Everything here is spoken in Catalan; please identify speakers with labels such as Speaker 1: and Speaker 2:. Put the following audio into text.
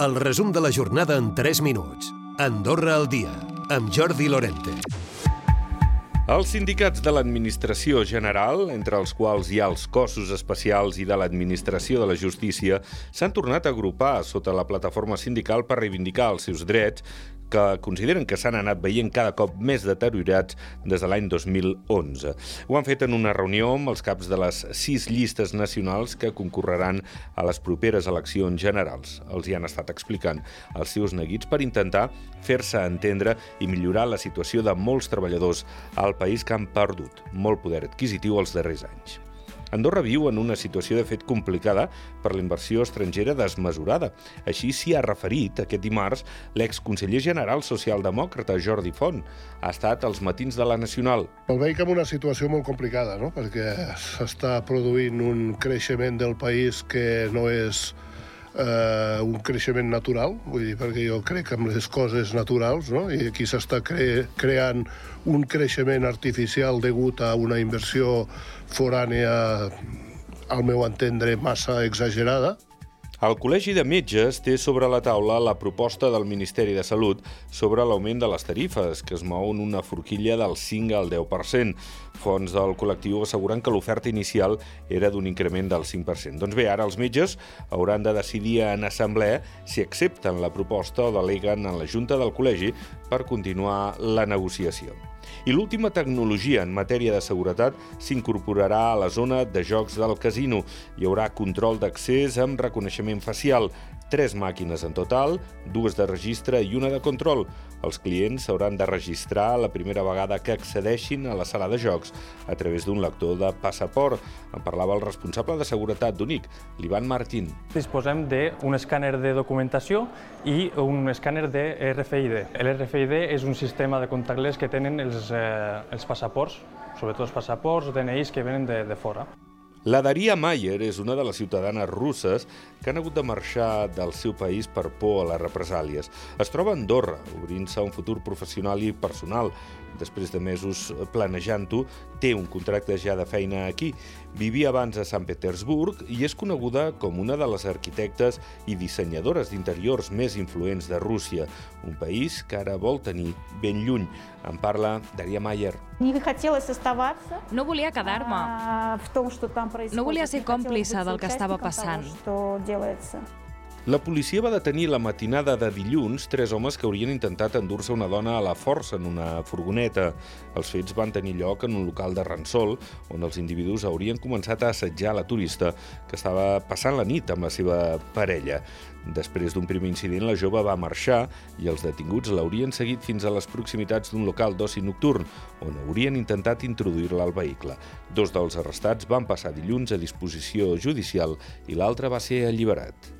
Speaker 1: El resum de la jornada en 3 minuts. Andorra al dia, amb Jordi Lorente.
Speaker 2: Els sindicats de l'administració general, entre els quals hi ha els cossos especials i de l'administració de la justícia, s'han tornat a agrupar sota la plataforma sindical per reivindicar els seus drets, que consideren que s'han anat veient cada cop més deteriorats des de l'any 2011. Ho han fet en una reunió amb els caps de les sis llistes nacionals que concorreran a les properes eleccions generals. Els hi han estat explicant els seus neguits per intentar fer-se entendre i millorar la situació de molts treballadors al país que han perdut molt poder adquisitiu els darrers anys. Andorra viu en una situació de fet complicada per la inversió estrangera desmesurada. Així s'hi ha referit aquest dimarts l'exconseller general socialdemòcrata Jordi Font. Ha estat als matins de la Nacional.
Speaker 3: El veig en una situació molt complicada, no? perquè s'està produint un creixement del país que no és eh, un creixement natural, vull dir, perquè jo crec en les coses naturals, no? i aquí s'està cre creant un creixement artificial degut a una inversió forànea, al meu entendre, massa exagerada.
Speaker 2: El Col·legi de Metges té sobre la taula la proposta del Ministeri de Salut sobre l'augment de les tarifes, que es mou en una forquilla del 5 al 10%. Fons del col·lectiu asseguren que l'oferta inicial era d'un increment del 5%. Doncs bé, ara els metges hauran de decidir en assemblea si accepten la proposta o deleguen en la Junta del Col·legi per continuar la negociació. I l'última tecnologia en matèria de seguretat s'incorporarà a la zona de jocs del casino. Hi haurà control d'accés amb reconeixement facial, tres màquines en total, dues de registre i una de control. Els clients s'hauran de registrar la primera vegada que accedeixin a la sala de jocs a través d'un lector de passaport. En parlava el responsable de seguretat d'UNIC, l'Ivan Martín.
Speaker 4: Disposem d'un escàner de documentació i un escàner de RFID. L'RFID és un sistema de contactless que tenen els, eh, els passaports, sobretot els passaports, DNIs que venen de, de fora.
Speaker 2: La Daria Mayer és una de les ciutadanes russes que han hagut de marxar del seu país per por a les represàlies. Es troba a Andorra, obrint-se un futur professional i personal. Després de mesos planejant-ho, té un contracte ja de feina aquí. Vivia abans a Sant Petersburg i és coneguda com una de les arquitectes i dissenyadores d'interiors més influents de Rússia, un país que ara vol tenir ben lluny. En parla Daria Mayer.
Speaker 5: No volia quedar-me. No volia ser còmplice del que estava passant.
Speaker 2: La policia va detenir la matinada de dilluns tres homes que haurien intentat endur-se una dona a la força en una furgoneta. Els fets van tenir lloc en un local de Ransol, on els individus haurien començat a assetjar la turista que estava passant la nit amb la seva parella. Després d'un primer incident, la jove va marxar i els detinguts l'haurien seguit fins a les proximitats d'un local d'oci nocturn, on haurien intentat introduir-la al vehicle. Dos dels arrestats van passar dilluns a disposició judicial i l'altre va ser alliberat.